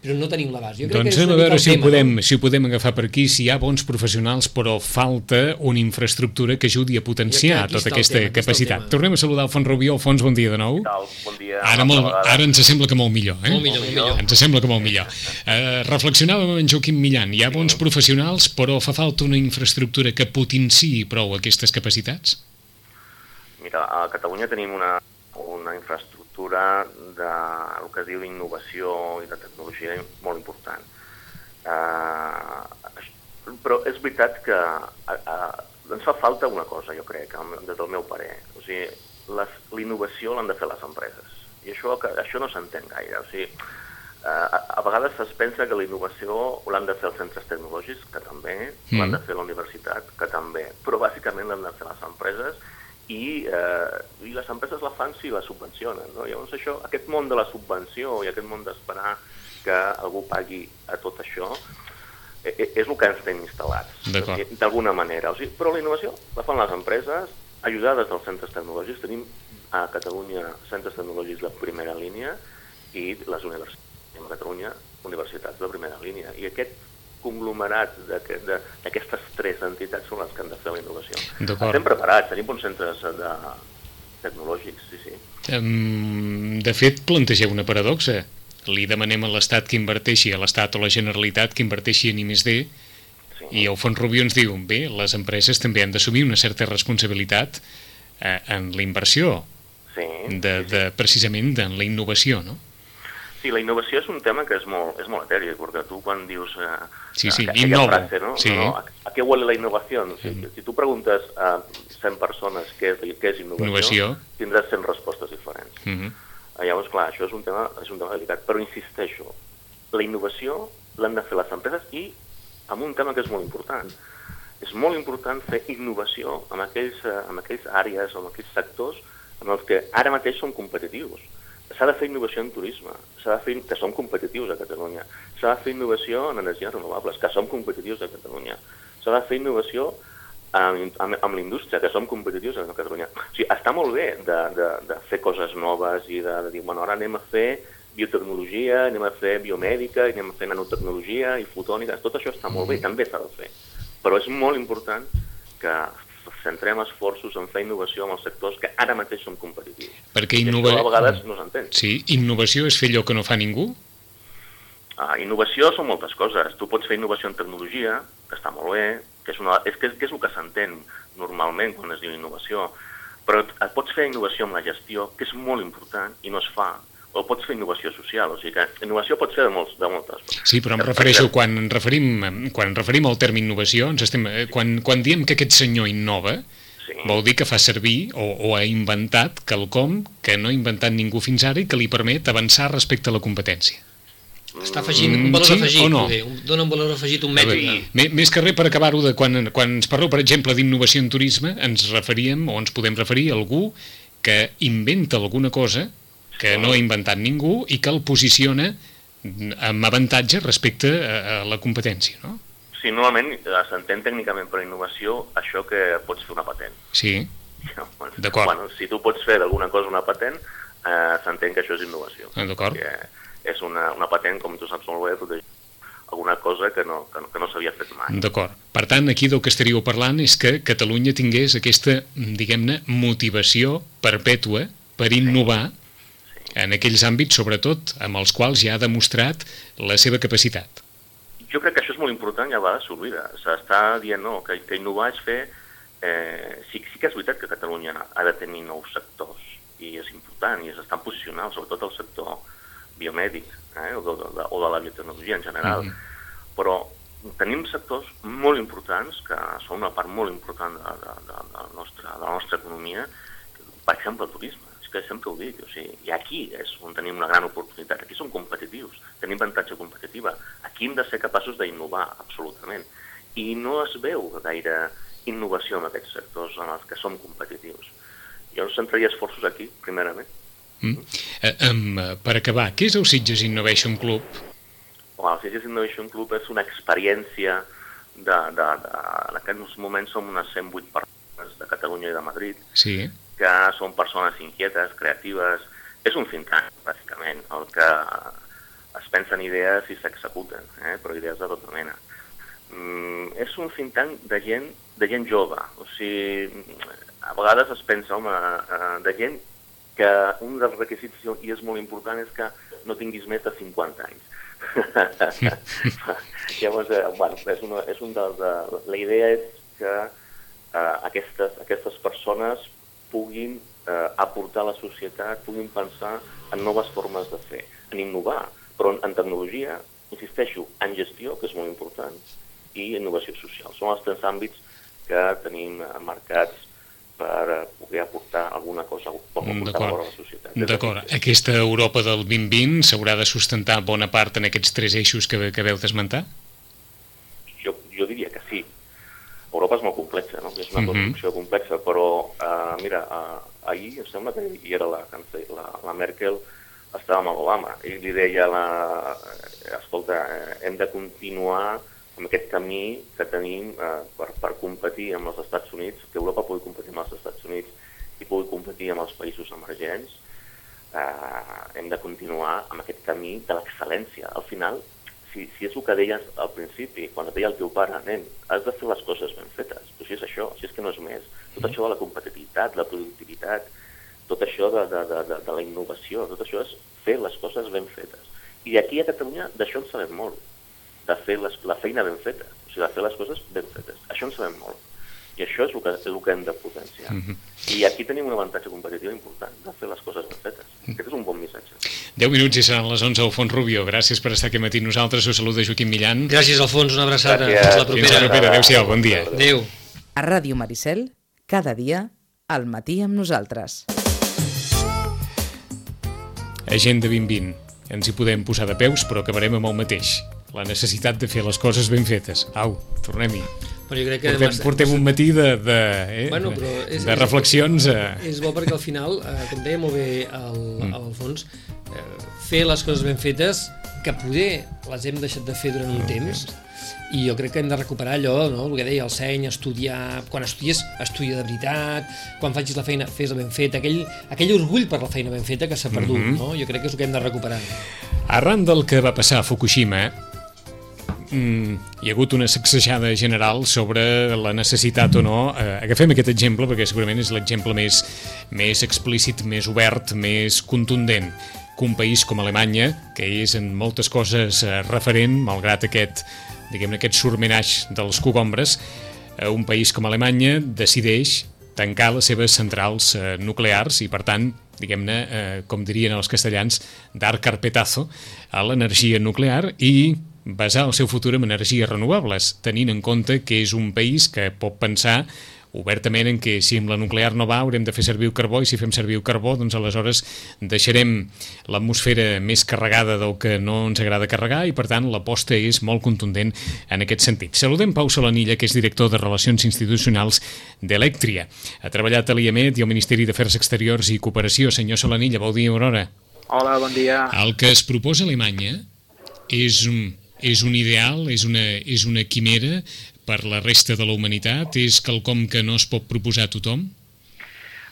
però no tenim la base. Jo crec Doncs que és a veure si ho, podem, no? si ho podem agafar per aquí, si hi ha bons professionals, però falta una infraestructura que ajudi a potenciar tota aquesta tema, capacitat. Tornem a saludar el Fons Rubió. Alfons, bon dia de nou. Bon dia. Ara, molt, ara ens sembla que molt millor, eh? Molt millor, molt millor. Ens sembla que molt millor. Uh, reflexionàvem amb en Joaquim Millan. Hi ha bons professionals, però fa falta una infraestructura que potenciï prou aquestes capacitats? Mira, a Catalunya tenim una, una infraestructura de el que es diu d'innovació i de tecnologia molt important. Uh, però és veritat que uh, uh, ens fa falta una cosa, jo crec, des del meu parer. O sigui, l'innovació l'han de fer les empreses. I això, que, això no s'entén gaire. O sigui, uh, a, a vegades es pensa que la innovació l'han de fer els centres tecnològics, que també, Mm. l'han de fer la universitat, que també, però bàsicament l'han de fer les empreses i, eh, i les empreses la fan si la subvencionen. No? Llavors això, aquest món de la subvenció i aquest món d'esperar que algú pagui a tot això eh, eh, és el que ens tenim instal·lats, eh, d'alguna manera. O sigui, però la innovació la fan les empreses, ajudades dels centres tecnològics. Tenim a Catalunya centres tecnològics de primera línia i les universitats. Tenim a Catalunya universitats de primera línia. I aquest conglomerat d'aquestes tres entitats són les que han de fer la innovació. Estem preparats, tenim bons centres de, tecnològics, sí, sí. Um, de fet, plantegeu una paradoxa. Li demanem a l'Estat que inverteixi, a l'Estat o la Generalitat que inverteixi en I+D, sí. i el Fons Rubio ens diu, bé, les empreses també han d'assumir una certa responsabilitat eh, en la inversió, sí, de, sí, sí. de, precisament en la innovació, no? Sí, la innovació és un tema que és molt, és molt eteri, perquè tu quan dius... Eh, sí, sí, aquella innovo. Frase, no? Sí. No, no, a, a què huele la innovació? Si, mm. si tu preguntes a 100 persones què és, què és innovació, innovació, tindràs 100 respostes diferents. Mm -hmm. Llavors, clar, això és un tema, és un tema delicat, però insisteixo, la innovació l'han de fer les empreses i amb un tema que és molt important. És molt important fer innovació en aquells, eh, en aquells àrees o en aquells sectors en els que ara mateix som competitius s'ha de fer innovació en turisme, s'ha de fer, que som competitius a Catalunya, s'ha de fer innovació en energies renovables, que som competitius a Catalunya, s'ha de fer innovació amb, amb, amb la indústria, que som competitius a Catalunya. O sigui, està molt bé de, de, de fer coses noves i de, de dir, bueno, ara anem a fer biotecnologia, anem a fer biomèdica, anem a fer nanotecnologia i fotònica, tot això està molt bé, també s'ha de fer. Però és molt important que centrem esforços en fer innovació en els sectors que ara mateix són competitius. Perquè innova... a vegades no s'entén. Sí, innovació és fer allò que no fa ningú? Ah, innovació són moltes coses. Tu pots fer innovació en tecnologia, que està molt bé, que és, una, és, que, que és el que s'entén normalment quan es diu innovació, però pots fer innovació en la gestió, que és molt important i no es fa o pots fer innovació social, o sigui que innovació pot ser de, molts, de moltes. Sí, però em refereixo, quan en referim, quan en referim al terme innovació, ens estem, eh, quan, quan diem que aquest senyor innova, sí. vol dir que fa servir o, o ha inventat quelcom que no ha inventat ningú fins ara i que li permet avançar respecte a la competència. Està afegint un valor sí, afegit, no? Dona un valor afegit, un mètode. Més que res per acabar-ho, de quan, quan ens parleu, per exemple, d'innovació en turisme, ens referíem o ens podem referir a algú que inventa alguna cosa que no ha inventat ningú i que el posiciona amb avantatge respecte a, a la competència, no? Sí, normalment eh, s'entén tècnicament per innovació això que pots fer una patent. Sí, d'acord. Bueno, si tu pots fer d'alguna cosa una patent, eh, s'entén que això és innovació. Ah, d'acord. És una, una patent, com tu saps molt bé, protegir alguna cosa que no, que, que no s'havia fet mai. D'acord. Per tant, aquí del que estaríeu parlant és que Catalunya tingués aquesta, diguem-ne, motivació perpètua per innovar sí en aquells àmbits, sobretot, amb els quals ja ha demostrat la seva capacitat. Jo crec que això és molt important i a vegades s'oblida. S'està dient no, que, que innovar és fer... Eh, sí, sí que és veritat que Catalunya ha de tenir nous sectors i és important i s'estan posicionant, sobretot el sector biomèdic eh, o, de, de, o de la biotecnologia en general. Mm -hmm. Però tenim sectors molt importants que són una part molt important de, de, de, de, la, nostra, de la nostra economia, per exemple, el turisme que sempre ho dic, o sigui, i aquí és on tenim una gran oportunitat, aquí som competitius, tenim avantatge competitiva, aquí hem de ser capaços d'innovar, absolutament, i no es veu gaire innovació en aquests sectors en els que som competitius. Jo centraria esforços aquí, primerament. Mm. Eh, um, per acabar, què és el Sitges Innovation Club? Well, el Sitges Innovation Club és una experiència de, de, de, en aquests moments som unes 108 persones de Catalunya i de Madrid, sí que són persones inquietes, creatives, és un think tank, bàsicament, el que es pensen idees i s'executen, eh? però idees de tota mena. Mm, és un think tank de gent, de gent jove, o sigui, a vegades es pensa, home, eh, de gent que un dels requisits, i és molt important, és que no tinguis més de 50 anys. Llavors, eh, bueno, és, una, és un dels... De, la idea és que eh, aquestes, aquestes persones puguin eh, aportar a la societat, puguin pensar en noves formes de fer, en innovar, però en, en tecnologia, insisteixo, en gestió, que és molt important, i innovació social. Són els tres àmbits que tenim marcats per eh, poder aportar alguna cosa per aportar a la societat. D'acord. Aquesta Europa del 2020 s'haurà de sustentar bona part en aquests tres eixos que, que veu d'esmentar? Jo, jo diria que sí. Europa és molt complexa, no? és una uh -huh. construcció complexa, però uh, mira, uh, ahir em sembla que hi era la, la, la Merkel, estava amb l'Obama, i li deia, la, escolta, eh, hem de continuar amb aquest camí que tenim eh, per, per competir amb els Estats Units, que Europa pugui competir amb els Estats Units i pugui competir amb els països emergents, eh, hem de continuar amb aquest camí de l'excel·lència. Al final, si, si és el que deies al principi, quan et deia el teu pare, nen, has de fer les coses ben fetes. Però si és això, si és que no és més. Tot això de la competitivitat, la productivitat, tot això de, de, de, de, de la innovació, tot això és fer les coses ben fetes. I aquí a Catalunya d'això en sabem molt, de fer les, la feina ben feta, o sigui, de fer les coses ben fetes. Això en sabem molt. I això és el que, és el que hem de potenciar. Mm -hmm. I aquí tenim un avantatge competitiu important, de fer les coses ben fetes. Mm. Aquest és un bon missatge. 10 minuts i seran les 11, Alfons Rubio. Gràcies per estar aquí matí amb nosaltres. Us saluda Joaquim Millan. Gràcies, Alfons. Una abraçada. Gràcies. Fins la Fins la propera. propera. Adéu-siau. Bon dia. Adéu. A Ràdio Maricel, cada dia, al matí amb nosaltres. Agenda 2020. Ens hi podem posar de peus, però acabarem amb el mateix. La necessitat de fer les coses ben fetes. Au, tornem-hi. Però jo crec que... Portem, massa- portem un matí de, de, eh, Bueno, però és- de és- reflexions. Eh, És bo perquè al final, eh, com deia molt bé el, mm. Alfons, eh, fer les coses ben fetes, que poder les hem deixat de fer durant un temps, i jo crec que hem de recuperar allò, no? el que deia, el seny, estudiar, quan estudies, estudia de veritat, quan facis la feina, fes-la ben feta, aquell, aquell orgull per la feina ben feta que s'ha perdut, Mhm. no? jo crec que és el que hem de recuperar. Arran del que va passar a Fukushima, mm, hi ha hagut una sacsejada general sobre la necessitat o no. Eh, agafem aquest exemple perquè segurament és l'exemple més, més explícit, més obert, més contundent que un país com Alemanya, que és en moltes coses eh, referent, malgrat aquest, diguem aquest surmenaix dels cogombres, eh, un país com Alemanya decideix tancar les seves centrals eh, nuclears i, per tant, diguem-ne, eh, com dirien els castellans, dar carpetazo a l'energia nuclear i basar el seu futur en energies renovables, tenint en compte que és un país que pot pensar obertament en que si amb la nuclear no va haurem de fer servir el carbó i si fem servir el carbó doncs aleshores deixarem l'atmosfera més carregada del que no ens agrada carregar i per tant l'aposta és molt contundent en aquest sentit. Saludem Pau Solanilla que és director de Relacions Institucionals d'Electria. Ha treballat a l'IEMET i al Ministeri d'Afers Exteriors i Cooperació. Senyor Solanilla, bon dia, Aurora. Hola, bon dia. El que es proposa a Alemanya és un, és un ideal, és una, és una quimera per la resta de la humanitat? És quelcom que no es pot proposar a tothom?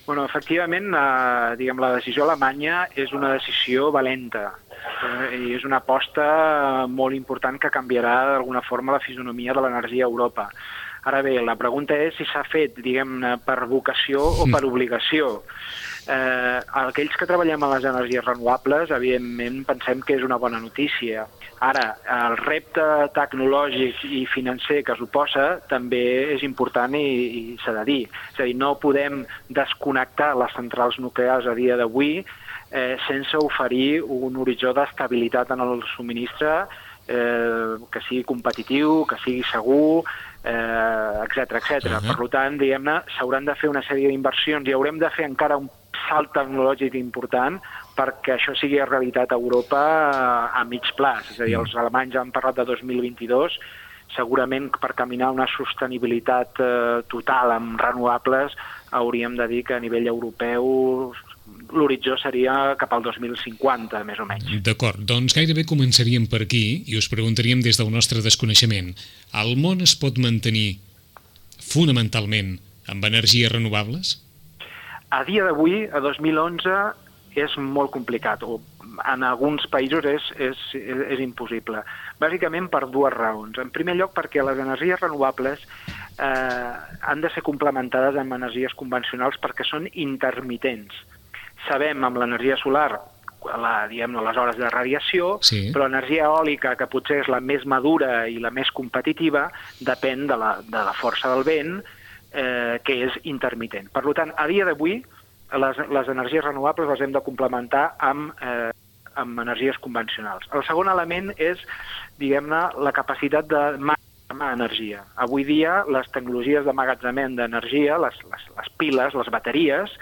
Bueno, efectivament, eh, diguem, la decisió alemanya és una decisió valenta eh, i és una aposta molt important que canviarà d'alguna forma la fisonomia de l'energia a Europa. Ara bé, la pregunta és si s'ha fet, diguem-ne, per vocació o per obligació. Eh, aquells que treballem a les energies renovables, evidentment, pensem que és una bona notícia. Ara, el repte tecnològic i financer que suposa també és important i, i s'ha de dir. És a dir, no podem desconnectar les centrals nuclears a dia d'avui eh, sense oferir un horitzó d'estabilitat en el subministre eh, que sigui competitiu, que sigui segur, eh, etc etc. Uh -huh. Per tant, diguem-ne, s'hauran de fer una sèrie d'inversions i haurem de fer encara un salt tecnològic important perquè això sigui realitat a Europa a mig plaç. És a dir, els alemanys han parlat de 2022, segurament per caminar una sostenibilitat eh, total amb renovables hauríem de dir que a nivell europeu l'horitzó seria cap al 2050, més o menys. D'acord, doncs gairebé començaríem per aquí i us preguntaríem des del nostre desconeixement. El món es pot mantenir fonamentalment amb energies renovables? A dia d'avui, a 2011, és molt complicat, o en alguns països és, és, és, és impossible. Bàsicament per dues raons. En primer lloc, perquè les energies renovables eh, han de ser complementades amb energies convencionals perquè són intermitents. Sabem amb l'energia solar la, diguem les hores de radiació, Sí. però l'energia eòlica, que potser és la més madura i la més competitiva, depèn de la, de la força del vent, eh, que és intermitent. Per tant, a dia d'avui, les, les energies renovables les hem de complementar amb, eh, amb energies convencionals. El segon element és, diguem-ne, la capacitat de magatzemar energia. Avui dia, les tecnologies de magatzement d'energia, les, les, les piles, les bateries,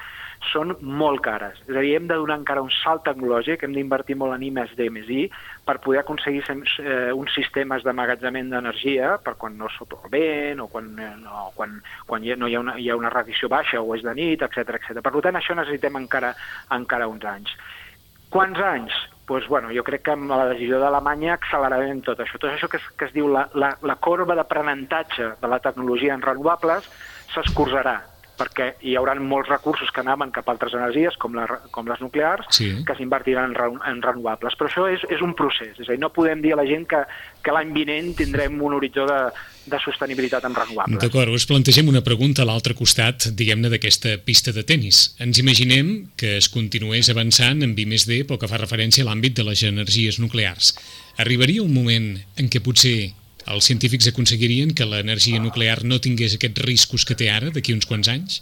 són molt cares. És a dir, hem de donar encara un salt tecnològic, hem d'invertir molt en I més I per poder aconseguir eh, uns sistemes de magatzement d'energia per quan no sopla el vent o quan, eh, no, quan, quan hi ha, no hi ha, una, hi ha una radiació baixa o és de nit, etc etc. Per tant, això necessitem encara, encara uns anys. Quants anys? Pues, bueno, jo crec que amb la decisió d'Alemanya accelerarem tot això. Tot això que es, que es diu la, la, la corba d'aprenentatge de la tecnologia en renovables s'escursarà perquè hi haurà molts recursos que anaven cap a altres energies, com, la, com les nuclears, Sí. que s'invertiran en, en renovables. Però això és, és un procés, és a dir, no podem dir a la gent que, que l'any vinent tindrem un horitzó de, de sostenibilitat amb renovables. D'acord, us plantegem una pregunta a l'altre costat, diguem-ne, d'aquesta pista de tennis. Ens imaginem que es continués avançant en I+D pel que fa referència a l'àmbit de les energies nuclears. Arribaria un moment en què potser els científics aconseguirien que l'energia nuclear no tingués aquests riscos que té ara, d'aquí uns quants anys?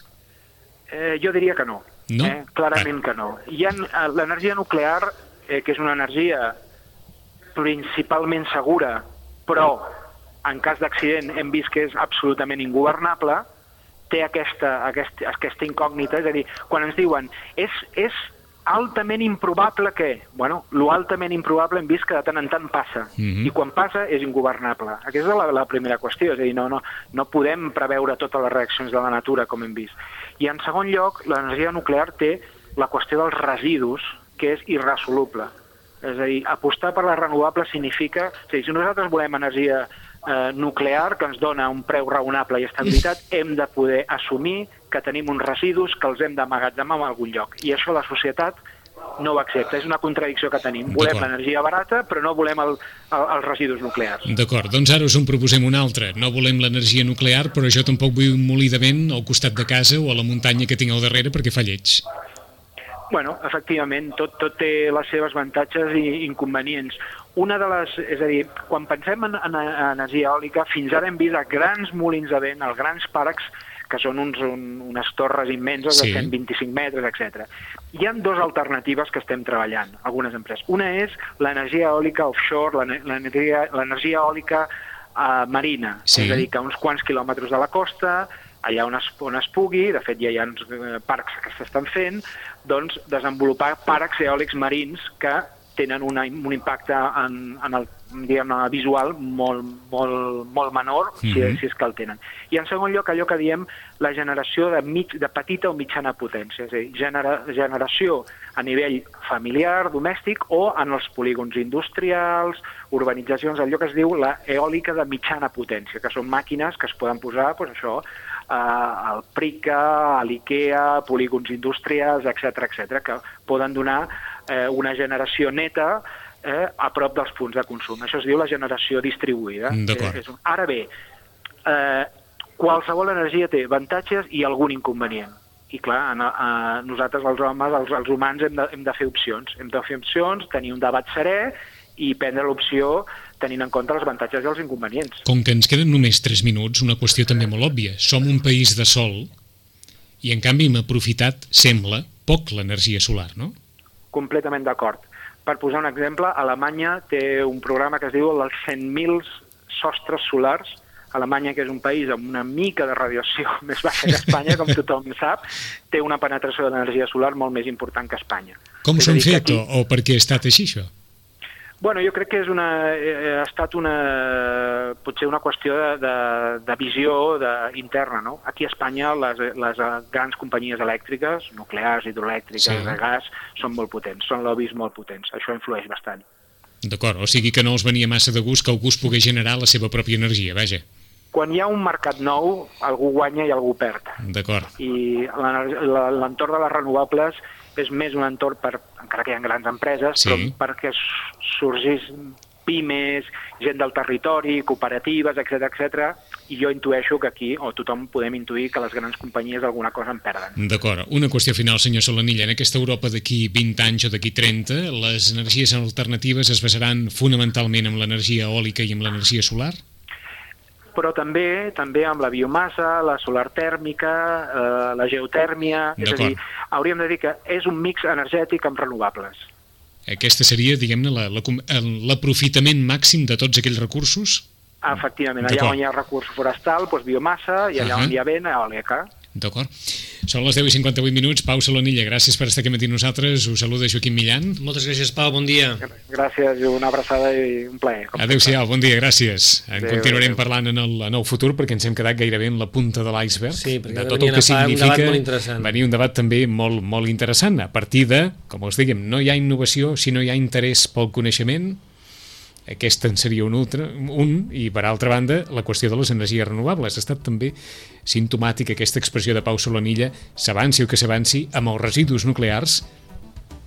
Eh, jo diria que no. No? Eh, clarament que no. Hi ha eh, l'energia nuclear, eh, que és una energia principalment segura, però en cas d'accident hem vist que és absolutament ingovernable, té aquesta, aquesta, aquesta incògnita, és a dir, quan ens diuen és, és altament improbable que... Bueno, lo altament improbable hem vist que de tant en tant passa, Mhm. i quan passa és ingovernable. Aquesta és la, la primera qüestió, és a dir, no, no, no podem preveure totes les reaccions de la natura, com hem vist. I en segon lloc, l'energia nuclear té la qüestió dels residus, que és irresoluble. És a dir, apostar per les renovables significa... A dir, si nosaltres volem energia eh, nuclear que ens dona un preu raonable i estabilitat, hem de poder assumir que tenim uns residus que els hem d'emmagatzemar en algun lloc. I això la societat no ho accepta. És una contradicció que tenim. Volem l'energia barata, però no volem el, el, els residus nuclears. D'acord, doncs ara us en proposem una altra. No volem l'energia nuclear, però jo tampoc vull un molí de vent al costat de casa o a la muntanya que tinc al darrere perquè fa lleig. Bueno, efectivament, tot, tot té les seves avantatges i inconvenients. Una de les, és a dir, quan pensem en, en, en energia eòlica, fins ara hem vist a grans molins de vent, els grans parcs, que són uns, un, unes torres immenses Sí. de 125 metres, etc. Hi han dues alternatives que estem treballant, algunes empreses. Una és l'energia eòlica offshore, l'ener- l'energia l'energia eòlica eh, marina, Sí. és a dir, que a uns quants quilòmetres de la costa, allà on es, on es pugui, de fet ja hi ha uns eh, parcs que s'estan fent, doncs desenvolupar parcs eòlics marins que tenen una, un impacte en, en el diguem visual molt, molt, molt menor, si, Mhm. si és que el tenen. I en segon lloc, allò que diem la generació de, mig, de petita o mitjana potència, és a dir, genera, generació a nivell familiar, domèstic o en els polígons industrials, urbanitzacions, allò que es diu la eòlica de mitjana potència, que són màquines que es poden posar, doncs això, al Prica, a l'IKEA, polígons industrials, etc etc, que poden donar eh, una generació neta eh, a prop dels punts de consum. Això es diu la generació distribuïda. D'acord. Eh, és un- Ara bé, eh, qualsevol energia té avantatges i algun inconvenient. I clar, en, a, nosaltres els homes, els, els humans, hem de, hem de fer opcions. Hem de fer opcions, tenir un debat serè i prendre l'opció tenint en compte els avantatges i els inconvenients. Com que ens queden només 3 minuts, una qüestió també molt òbvia. Som un país de sol i en canvi hem aprofitat, sembla, poc l'energia solar, no? Completament d'acord. Per posar un exemple, Alemanya té un programa que es diu els 100.000 sostres solars. Alemanya, que és un país amb una mica de radiació més baixa que Espanya, com tothom sap, té una penetració d'energia solar molt més important que Espanya. Com És a s'ho han dir, que fet o, o per què ha estat així, això? Bueno, jo crec que és una, eh, ha estat una, potser una qüestió de, de, de visió de, interna. No? Aquí a Espanya les, les eh, grans companyies elèctriques, nuclears, hidroelèctriques, Sí. de gas, són molt potents, són lobbies molt potents. Això influeix bastant. D'acord, o sigui que no els venia massa de gust que algú es pogués generar la seva pròpia energia, vaja. Quan hi ha un mercat nou, algú guanya i algú perd. D'acord. I l'entorn de les renovables és més un entorn per, encara que hi ha grans empreses, Sí. però perquè sorgís pimes, gent del territori, cooperatives, etc etc. i jo intueixo que aquí, o tothom podem intuir que les grans companyies alguna cosa en perden. D'acord. Una qüestió final, senyor Solanilla. En aquesta Europa d'aquí 20 anys o d'aquí 30, les energies alternatives es basaran fonamentalment en l'energia eòlica i en l'energia solar? Però també també amb la biomassa, la solar tèrmica, eh, la geotèrmia... És a dir, hauríem de dir que és un mix energètic amb renovables. Aquesta seria, diguem-ne, la- la el- l'aprofitament màxim de tots aquells recursos? Efectivament, allà on hi ha recurs forestal, doncs biomassa, i allà Ahà. on hi ha vent, eòlica. D'acord. Són les 10 i 58 minuts. Pau Solanilla, gràcies per estar aquí amb nosaltres. Us saluda Joaquim Millan. Moltes gràcies, Pau, bon dia. Gràcies, una abraçada i un plaer. Adéu-siau, bon dia, gràcies. En Adéu, continuarem adéu. parlant en el, en el futur perquè ens hem quedat gairebé en la punta de l'iceberg Sí, perquè de tot el que a fa un significa debat molt interessant. venir un debat també molt, molt interessant a partir de, com us diguem, no hi ha innovació si no hi ha interès pel coneixement aquest en seria un, ultra, un, i per altra banda, la qüestió de les energies renovables. Ha estat també simptomàtica aquesta expressió de Pau Solanilla, s'avanci o que s'avanci, amb els residus nuclears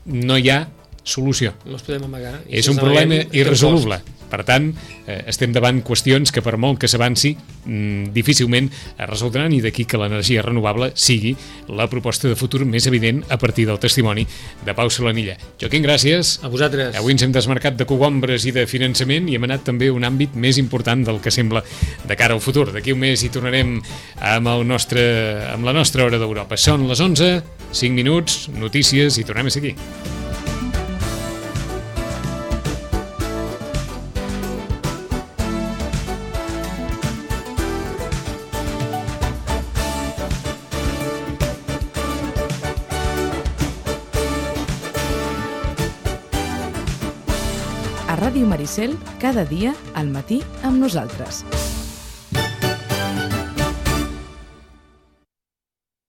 no hi ha solució. No els podem amagar. I és un problema irresoluble. Per tant, eh, estem davant qüestions que per molt que s'avanci mmm, difícilment es resoldran i d'aquí que l'energia renovable sigui la proposta de futur més evident a partir del testimoni de Pau Solanilla. Joaquim, gràcies. A vosaltres. Avui ens hem desmarcat de cogombres i de finançament i hem anat també a un àmbit més important del que sembla de cara al futur. D'aquí un mes hi tornarem amb, el nostre, amb la nostra hora d'Europa. Són les 11, 5 minuts, notícies i tornem a seguir. Maricel, cada dia al matí amb nosaltres.